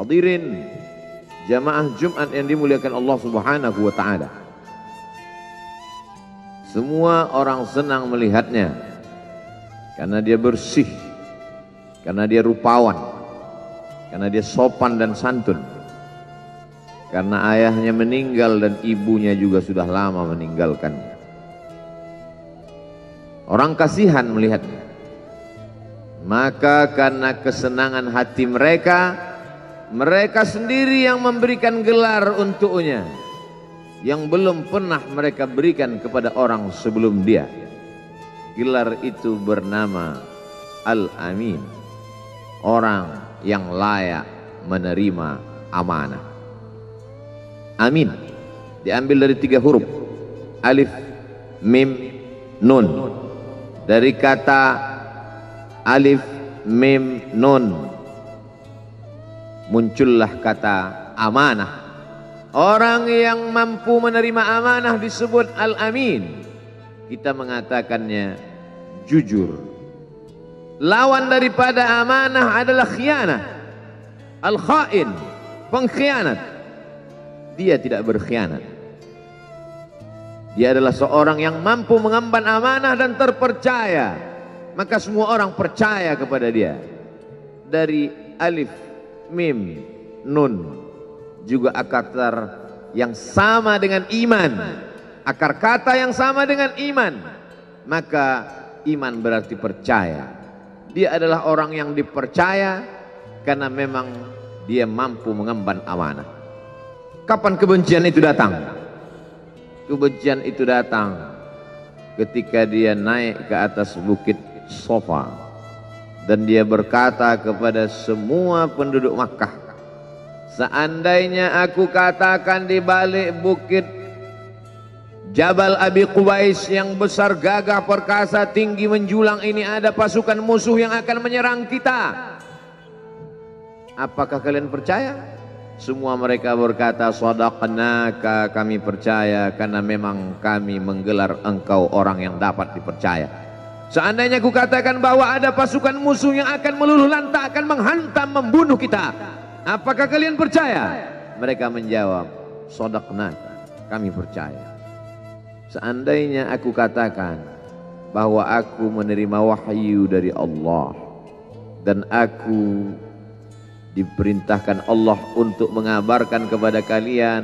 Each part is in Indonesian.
Hadirin jamaah Jumat yang dimuliakan Allah Subhanahu wa taala. Semua orang senang melihatnya karena dia bersih, karena dia rupawan, karena dia sopan dan santun. Karena ayahnya meninggal dan ibunya juga sudah lama meninggalkannya. Orang kasihan melihatnya. Maka karena kesenangan hati mereka, mereka sendiri yang memberikan gelar untuknya. Yang belum pernah mereka berikan kepada orang sebelum dia. Gelar itu bernama Al-Amin. Orang yang layak menerima amanah. Amin. Diambil dari tiga huruf. Alif, Mim, Nun. Dari kata Alif, Mim, Nun. Muncullah kata amanah. Orang yang mampu menerima amanah disebut Al-Amin. Kita mengatakannya jujur. Lawan daripada amanah adalah khianah. Al-khain, pengkhianat dia tidak berkhianat. Dia adalah seorang yang mampu mengemban amanah dan terpercaya. Maka semua orang percaya kepada dia. Dari alif, mim, nun. Juga akar yang sama dengan iman. Akar kata yang sama dengan iman. Maka iman berarti percaya. Dia adalah orang yang dipercaya karena memang dia mampu mengemban amanah. Kapan kebencian itu datang? Kebencian itu datang ketika dia naik ke atas bukit Sofa dan dia berkata kepada semua penduduk Makkah, seandainya aku katakan di balik bukit Jabal Abi Qubais yang besar gagah perkasa tinggi menjulang ini ada pasukan musuh yang akan menyerang kita. Apakah kalian percaya? Semua mereka berkata sadaqnaka kami percaya karena memang kami menggelar engkau orang yang dapat dipercaya. Seandainya ku katakan bahwa ada pasukan musuh yang akan meluluh lantakkan menghantam membunuh kita. Apakah kalian percaya? Mereka menjawab sadaqnaka kami percaya. Seandainya aku katakan bahwa aku menerima wahyu dari Allah dan aku diperintahkan Allah untuk mengabarkan kepada kalian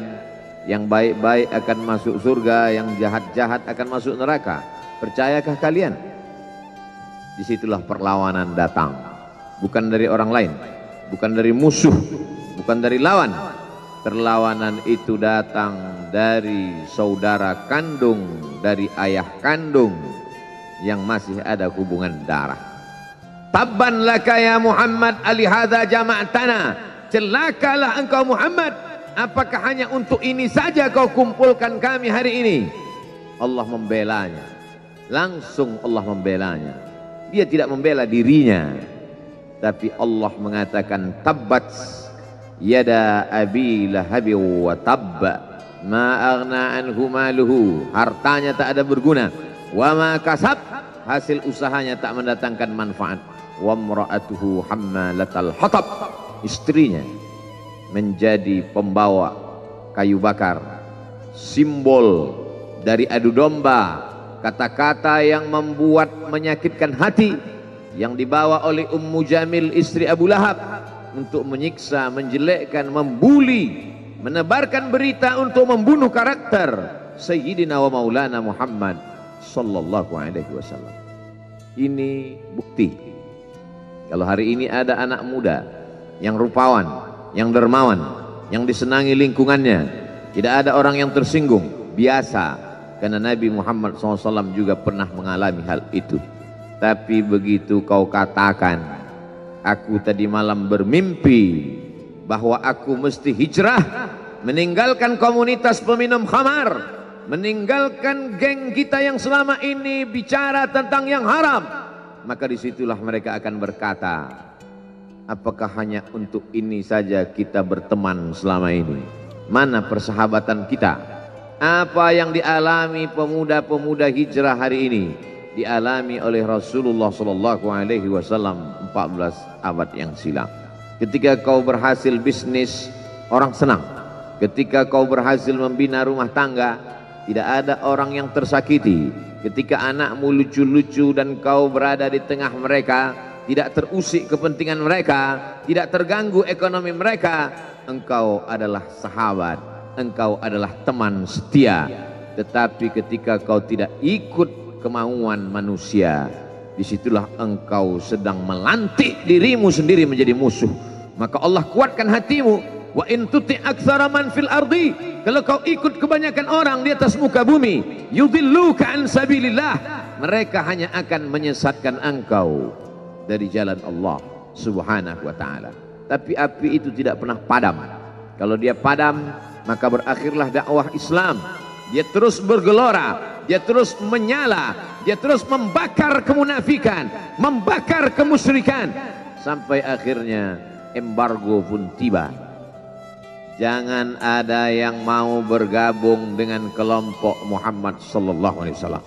yang baik-baik akan masuk surga, yang jahat-jahat akan masuk neraka. Percayakah kalian? Di situlah perlawanan datang. Bukan dari orang lain, bukan dari musuh, bukan dari lawan. Perlawanan itu datang dari saudara kandung, dari ayah kandung yang masih ada hubungan darah. Tabban laka ya Muhammad alihada jama'tana. Celakalah engkau Muhammad. Apakah hanya untuk ini saja kau kumpulkan kami hari ini? Allah membelanya. Langsung Allah membelanya. Dia tidak membela dirinya. Tapi Allah mengatakan tabbat yada abi lahabi wa tabba ma aghna anhu maluhu. Hartanya tak ada berguna. Wa ma kasab. Hasil usahanya tak mendatangkan manfaat. Wa mra'atuhu hammalatal hatab. Istrinya menjadi pembawa kayu bakar simbol dari adu domba kata-kata yang membuat menyakitkan hati yang dibawa oleh Ummu Jamil istri Abu Lahab untuk menyiksa, menjelekkan, membuli, menebarkan berita untuk membunuh karakter Sayyidina wa Maulana Muhammad sallallahu alaihi wasallam. Ini bukti kalau hari ini ada anak muda yang rupawan, yang dermawan, yang disenangi lingkungannya, tidak ada orang yang tersinggung, biasa. Karena Nabi Muhammad SAW juga pernah mengalami hal itu. Tapi begitu kau katakan, aku tadi malam bermimpi bahwa aku mesti hijrah, meninggalkan komunitas peminum khamar, meninggalkan geng kita yang selama ini bicara tentang yang haram, maka di situlah mereka akan berkata, apakah hanya untuk ini saja kita berteman selama ini? Mana persahabatan kita? Apa yang dialami pemuda-pemuda hijrah hari ini dialami oleh Rasulullah Sallallahu Alaihi Wasallam 14 abad yang silam. Ketika kau berhasil bisnis, orang senang. Ketika kau berhasil membina rumah tangga, tidak ada orang yang tersakiti. Ketika anakmu lucu-lucu dan kau berada di tengah mereka, tidak terusik kepentingan mereka, tidak terganggu ekonomi mereka, engkau adalah sahabat, engkau adalah teman setia. Tetapi ketika kau tidak ikut kemauan manusia, di situlah engkau sedang melantik dirimu sendiri menjadi musuh. Maka Allah kuatkan hatimu. Wa in tuti man fil ardi. Kalau kau ikut kebanyakan orang di atas muka bumi, yudilluka an sabilillah. Mereka hanya akan menyesatkan engkau dari jalan Allah Subhanahu wa taala. Tapi api itu tidak pernah padam. Kalau dia padam, maka berakhirlah dakwah Islam. Dia terus bergelora, dia terus menyala, dia terus membakar kemunafikan, membakar kemusyrikan sampai akhirnya embargo pun tiba. Jangan ada yang mau bergabung dengan kelompok Muhammad sallallahu alaihi wasallam.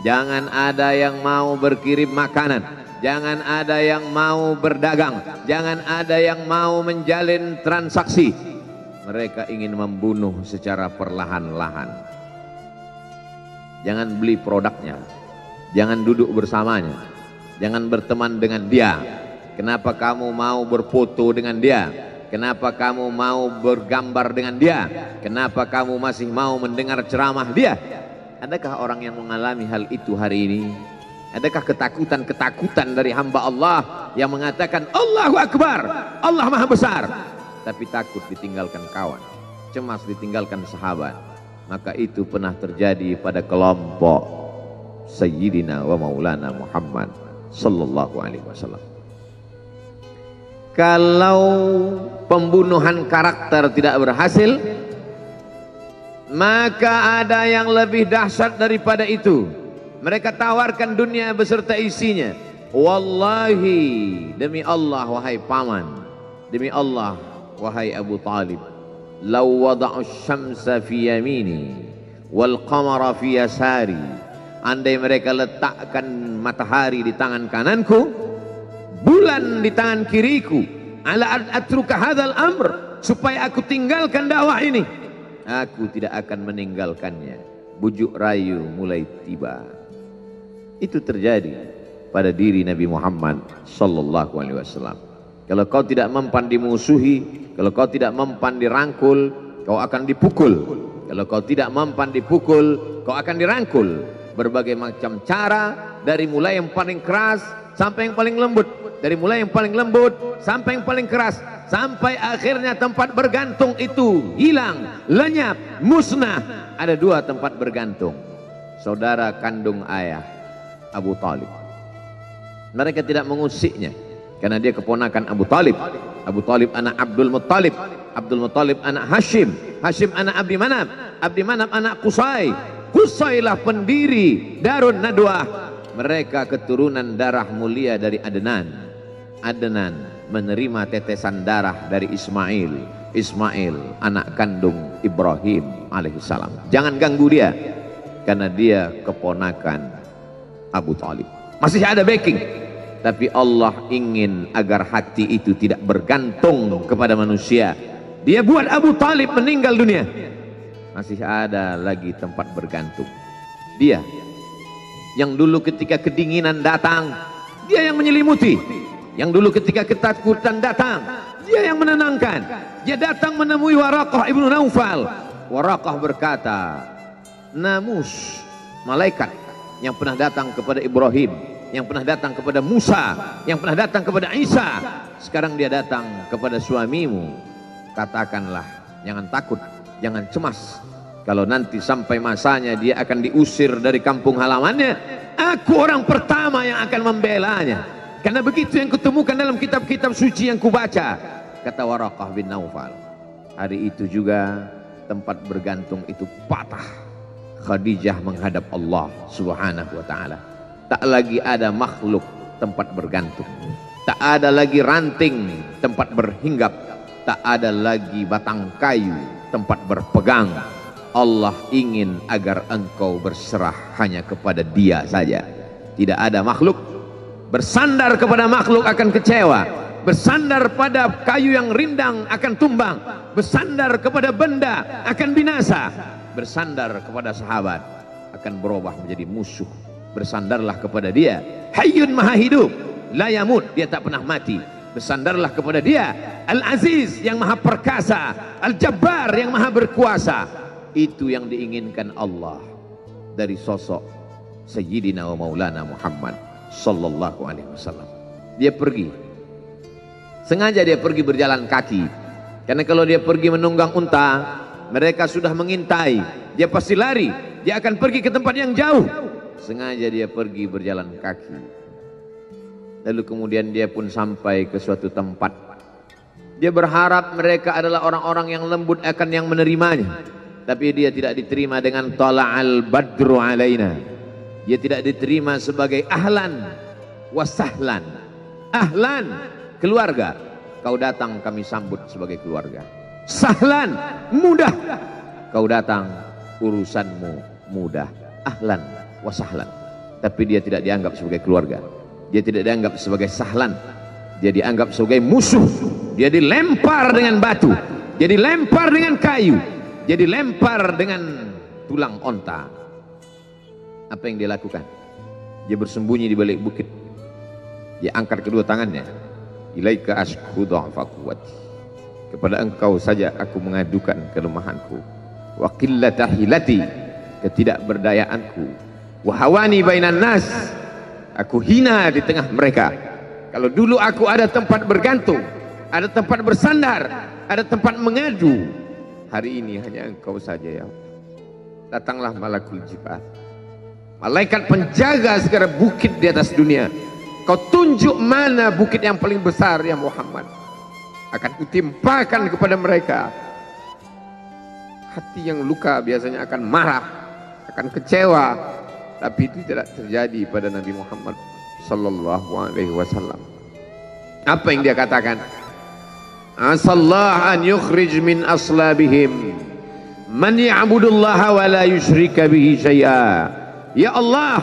Jangan ada yang mau berkirim makanan, jangan ada yang mau berdagang, jangan ada yang mau menjalin transaksi. Mereka ingin membunuh secara perlahan-lahan. Jangan beli produknya, jangan duduk bersamanya, jangan berteman dengan dia. Kenapa kamu mau berfoto dengan dia? Kenapa kamu mau bergambar dengan dia? Kenapa kamu masih mau mendengar ceramah dia? Adakah orang yang mengalami hal itu hari ini? Adakah ketakutan-ketakutan dari hamba Allah yang mengatakan Allahu Akbar, Allah Maha Besar, tapi takut ditinggalkan kawan, cemas ditinggalkan sahabat. Maka itu pernah terjadi pada kelompok Sayyidina wa Maulana Muhammad sallallahu alaihi wasallam. Kalau pembunuhan karakter tidak berhasil, maka ada yang lebih dahsyat daripada itu. Mereka tawarkan dunia beserta isinya. Wallahi demi Allah wahai paman, demi Allah wahai Abu Talib, law wada'u syamsa fi yamini wal qamara fi yasari. Andai mereka letakkan matahari di tangan kananku, bulan di tangan kiriku, ala atruka hadzal amr supaya aku tinggalkan dakwah ini aku tidak akan meninggalkannya. Bujuk rayu mulai tiba. Itu terjadi pada diri Nabi Muhammad sallallahu alaihi wasallam. Kalau kau tidak mempan dimusuhi, kalau kau tidak mempan dirangkul, kau akan dipukul. Kalau kau tidak mempan dipukul, kau akan dirangkul. Berbagai macam cara dari mulai yang paling keras sampai yang paling lembut, dari mulai yang paling lembut sampai yang paling keras sampai akhirnya tempat bergantung itu hilang, lenyap, musnah. Ada dua tempat bergantung. Saudara kandung ayah Abu Talib. Mereka tidak mengusiknya karena dia keponakan Abu Talib. Abu Talib anak Abdul Muttalib. Abdul Muttalib anak Hashim. Hashim anak Abdi Manab. Abdi Manab anak Kusai. Kusailah pendiri Darun Nadwah. Mereka keturunan darah mulia dari Adnan. Adnan menerima tetesan darah dari Ismail. Ismail anak kandung Ibrahim alaihissalam. Jangan ganggu dia karena dia keponakan Abu Talib. Masih ada backing. Tapi Allah ingin agar hati itu tidak bergantung kepada manusia. Dia buat Abu Talib meninggal dunia. Masih ada lagi tempat bergantung. Dia yang dulu ketika kedinginan datang, dia yang menyelimuti. Yang dulu ketika ketakutan datang, dia yang menenangkan. Dia datang menemui Waraqah ibnu Naufal. Waraqah berkata, Namus, malaikat yang pernah datang kepada Ibrahim, yang pernah datang kepada Musa, yang pernah datang kepada Isa. Sekarang dia datang kepada suamimu. Katakanlah, jangan takut, jangan cemas. Kalau nanti sampai masanya dia akan diusir dari kampung halamannya, aku orang pertama yang akan membelanya. Karena begitu yang kutemukan dalam kitab-kitab suci yang kubaca. Kata Waraqah bin Naufal. Hari itu juga tempat bergantung itu patah. Khadijah menghadap Allah subhanahu wa ta'ala. Tak lagi ada makhluk tempat bergantung. Tak ada lagi ranting tempat berhinggap. Tak ada lagi batang kayu tempat berpegang. Allah ingin agar engkau berserah hanya kepada dia saja. Tidak ada makhluk bersandar kepada makhluk akan kecewa bersandar pada kayu yang rindang akan tumbang, bersandar kepada benda akan binasa, bersandar kepada sahabat akan berubah menjadi musuh. Bersandarlah kepada dia, Hayyun Maha Hidup, la yamut, dia tak pernah mati. Bersandarlah kepada dia, Al-Aziz yang Maha Perkasa, Al-Jabbar yang Maha Berkuasa. Itu yang diinginkan Allah dari sosok Sayyidina wa Maulana Muhammad sallallahu alaihi wasallam. Dia pergi Sengaja dia pergi berjalan kaki. Karena kalau dia pergi menunggang unta, mereka sudah mengintai. Dia pasti lari. Dia akan pergi ke tempat yang jauh. Sengaja dia pergi berjalan kaki. Lalu kemudian dia pun sampai ke suatu tempat. Dia berharap mereka adalah orang-orang yang lembut akan yang menerimanya. Tapi dia tidak diterima dengan tala'al badru alaina. Dia tidak diterima sebagai ahlan wasahlan. Ahlan keluarga kau datang kami sambut sebagai keluarga sahlan mudah kau datang urusanmu mudah ahlan wasahlan. Tapi dia tidak dianggap sebagai keluarga. Dia tidak dianggap sebagai sahlan. Dia dianggap sebagai musuh. Dia dilempar dengan batu. Dia dilempar dengan kayu. Dia dilempar dengan tulang onta. Apa yang dia lakukan? Dia bersembunyi di balik bukit. Dia angkat kedua tangannya. Ilaika ashku dha'fa quwwati. Kepada engkau saja aku mengadukan kelemahanku. Wa qillata hilati. Ketidakberdayaanku wa hawani bainan nas aku hina di tengah mereka kalau dulu aku ada tempat bergantung ada tempat bersandar ada tempat mengadu hari ini hanya engkau saja ya datanglah malakul jibal malaikat penjaga segala bukit di atas dunia Kau tunjuk mana bukit yang paling besar ya Muhammad. Akan kutimpakan kepada mereka. Hati yang luka biasanya akan marah, akan kecewa. Tapi itu tidak terjadi pada Nabi Muhammad sallallahu alaihi wasallam. Apa yang dia katakan? Asallah an yukhrij min aslabihim man ya'budullaha wa la yusyrika bihi syai'a. Ya Allah,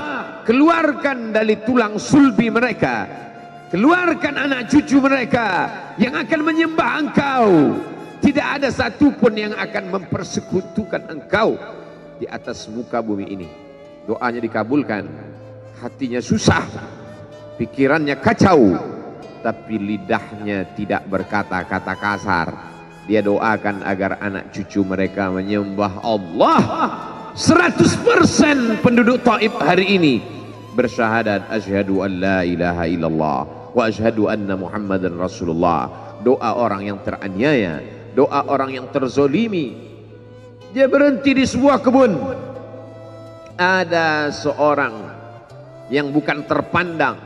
keluarkan dari tulang sulbi mereka keluarkan anak cucu mereka yang akan menyembah engkau tidak ada satupun yang akan mempersekutukan engkau di atas muka bumi ini doanya dikabulkan. Hatinya susah. Pikirannya kacau. Tapi lidahnya tidak berkata-kata kasar. Dia doakan agar anak cucu mereka menyembah Allah. 100% penduduk Taif hari ini bersyahadat. Asyhadu an la ilaha illallah wa asyhadu anna muhammadan rasulullah. Doa orang yang teraniaya. Doa orang yang terzolimi. Dia berhenti di sebuah kebun ada seorang yang bukan terpandang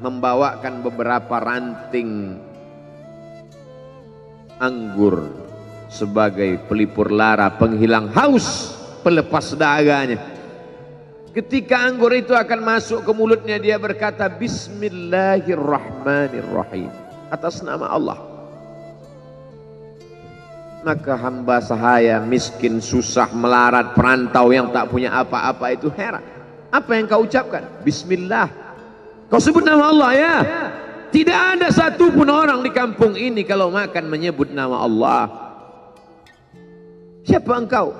membawakan beberapa ranting anggur sebagai pelipur lara penghilang haus pelepas daganya Ketika anggur itu akan masuk ke mulutnya dia berkata Bismillahirrahmanirrahim atas nama Allah. Maka hamba sahaya miskin susah melarat perantau yang tak punya apa-apa itu heran. Apa yang kau ucapkan? Bismillah. Kau sebut nama Allah ya. Tidak ada satupun orang di kampung ini kalau makan menyebut nama Allah. Siapa engkau?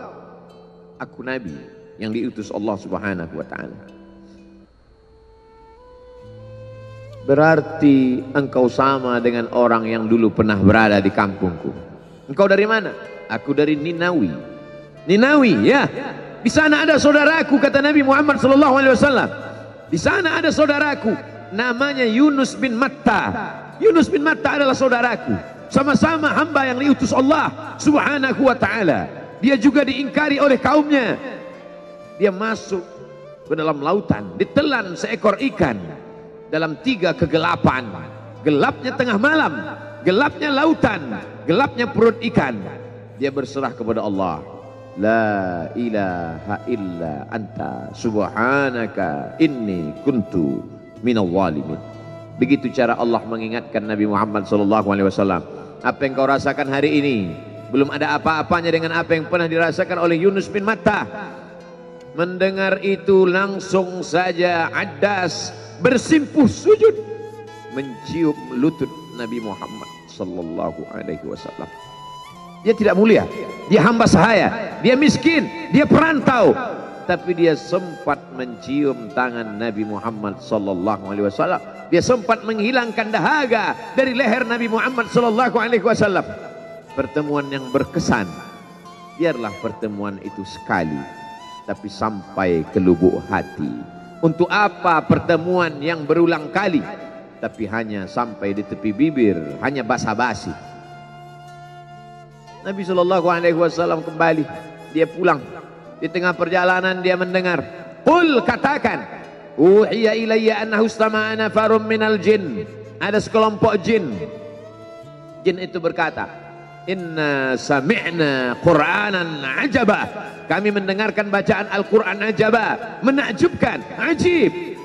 Aku Nabi yang diutus Allah Subhanahu wa taala. Berarti engkau sama dengan orang yang dulu pernah berada di kampungku. Engkau dari mana? Aku dari Ninawi. Ninawi, ya. Di sana ada saudaraku kata Nabi Muhammad sallallahu alaihi wasallam. Di sana ada saudaraku namanya Yunus bin Matta. Yunus bin Matta adalah saudaraku. Sama-sama hamba yang diutus Allah Subhanahu wa taala. Dia juga diingkari oleh kaumnya dia masuk ke dalam lautan ditelan seekor ikan dalam tiga kegelapan gelapnya tengah malam gelapnya lautan gelapnya perut ikan. Dia berserah kepada Allah. La ilaha illa anta subhanaka inni kuntu minal walimin begitu cara Allah mengingatkan Nabi Muhammad wasallam. Apa yang kau rasakan hari ini? Belum ada apa-apanya dengan apa yang pernah dirasakan oleh Yunus bin Matta Mendengar itu langsung saja Adas bersimpuh sujud. Mencium lutut Nabi Muhammad sallallahu alaihi wasallam. Dia tidak mulia, dia hamba sahaya, dia miskin, dia perantau, tapi dia sempat mencium tangan Nabi Muhammad sallallahu alaihi wasallam. Dia sempat menghilangkan dahaga dari leher Nabi Muhammad sallallahu alaihi wasallam. Pertemuan yang berkesan. Biarlah pertemuan itu sekali tapi sampai ke lubuk hati. Untuk apa pertemuan yang berulang kali tapi hanya sampai di tepi bibir, hanya basa-basi. Nabi Shallallahu Alaihi Wasallam kembali, dia pulang. Di tengah perjalanan dia mendengar, Qul katakan, Uhiya ilayya annahu istama'ana farum minal jin. Ada sekelompok jin. Jin itu berkata, Inna sami'na Qur'anan ajaba. Kami mendengarkan bacaan Al-Quran ajaba. Menakjubkan, ajib.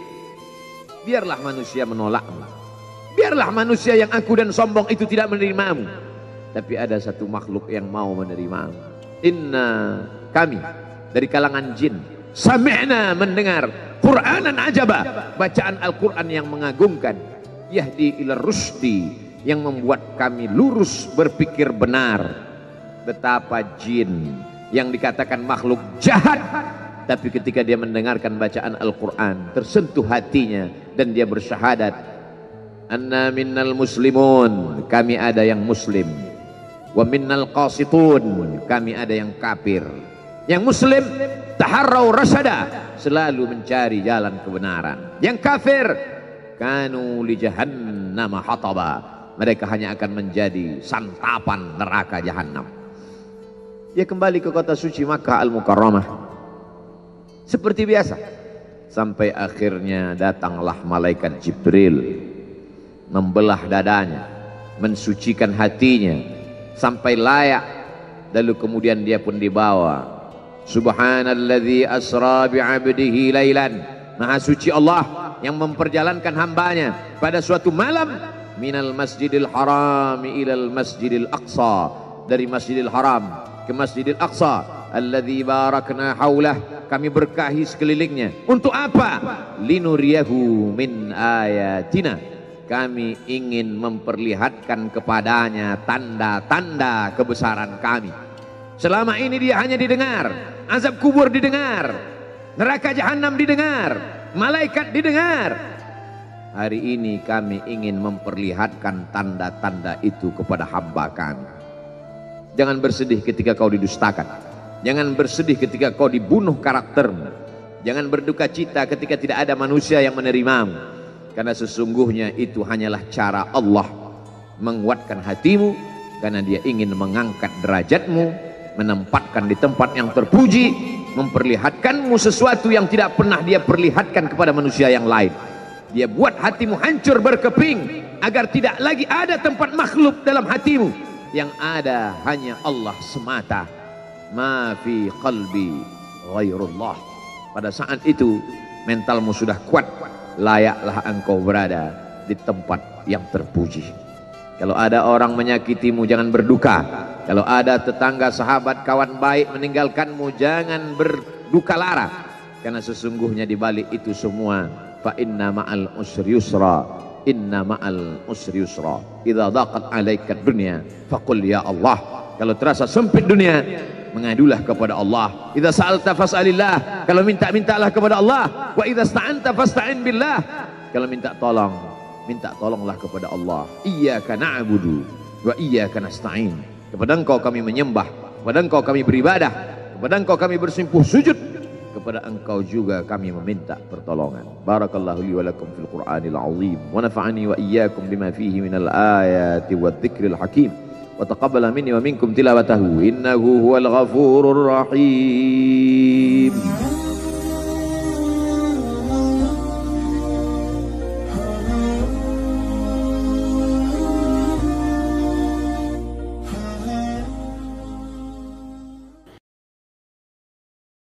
Biarlah manusia menolakmu. Biarlah manusia yang aku dan sombong itu tidak menerimamu. Tapi ada satu makhluk yang mau menerimamu. Inna kami dari kalangan jin. Sami'na mendengar Qur'anan ajaba. Bacaan Al-Quran yang mengagumkan. Yahdi ila rusdi. Yang membuat kami lurus berpikir benar. Betapa jin yang dikatakan makhluk jahat tapi ketika dia mendengarkan bacaan Al-Quran tersentuh hatinya dan dia bersyahadat. Anna minnal muslimun kami ada yang muslim. Wa minnal qasitun kami ada yang kafir. Yang muslim taharrau rasyada selalu mencari jalan kebenaran. Yang kafir kanu li jahannam hataba. Mereka hanya akan menjadi santapan neraka jahannam. Dia kembali ke kota suci Makkah Al-Mukarramah. Seperti biasa sampai akhirnya datanglah malaikat Jibril membelah dadanya mensucikan hatinya sampai layak. Lalu kemudian dia pun dibawa subhanalladzi asra bi'abdihi lailan maha suci Allah yang memperjalankan hambanya pada suatu malam. Minal masjidil haram ilal masjidil aqsa. Dari masjidil haram ke masjidil aqsa. Alladzi barakna haulah kami berkahi sekelilingnya. Untuk apa? Linuriyahu min ayatina. Kami ingin memperlihatkan kepadanya tanda-tanda kebesaran kami. Selama ini dia hanya didengar azab kubur didengar neraka jahanam didengar malaikat didengar. Hari ini kami ingin memperlihatkan tanda-tanda itu kepada hamba kami. Jangan bersedih ketika kau didustakan Jangan bersedih ketika kau dibunuh karaktermu. Jangan berduka cita ketika tidak ada manusia yang menerimamu. Karena sesungguhnya itu hanyalah cara Allah menguatkan hatimu. Karena dia ingin mengangkat derajatmu. Menempatkan di tempat yang terpuji. Memperlihatkanmu sesuatu yang tidak pernah dia perlihatkan kepada manusia yang lain. Dia buat hatimu hancur berkeping. Agar tidak lagi ada tempat makhluk dalam hatimu. Yang ada hanya Allah semata ma fi qalbi ghairullah. Pada saat itu mentalmu sudah kuat, layaklah engkau berada di tempat yang terpuji. Kalau ada orang menyakitimu jangan berduka. Kalau ada tetangga, sahabat, kawan baik meninggalkanmu jangan berduka lara. Karena sesungguhnya di balik itu semua fa inna ma'al usri yusra inna ma'al usri yusra idza daqat 'alaika dunya faqul ya Allah kalau terasa sempit dunia mengadulah kepada Allah. Idza sa'alta fas'alillah. Kalau minta mintalah kepada Allah. Wa idza sta'anta fasta'in billah. Kalau minta tolong, minta tolonglah kepada Allah. Iyyaka na'budu wa iyyaka nasta'in. Kepada Engkau kami menyembah, kepada Engkau kami beribadah, kepada Engkau kami bersimpuh sujud, kepada Engkau juga kami meminta pertolongan. Barakallahu li wa lakum fil Qur'anil azim wa nafa'ani wa iyyakum bima fihi minal ayati wadh-dhikril hakim. وتقبل مني ومنكم تلاوته. إنه هو الغفور الرحيم.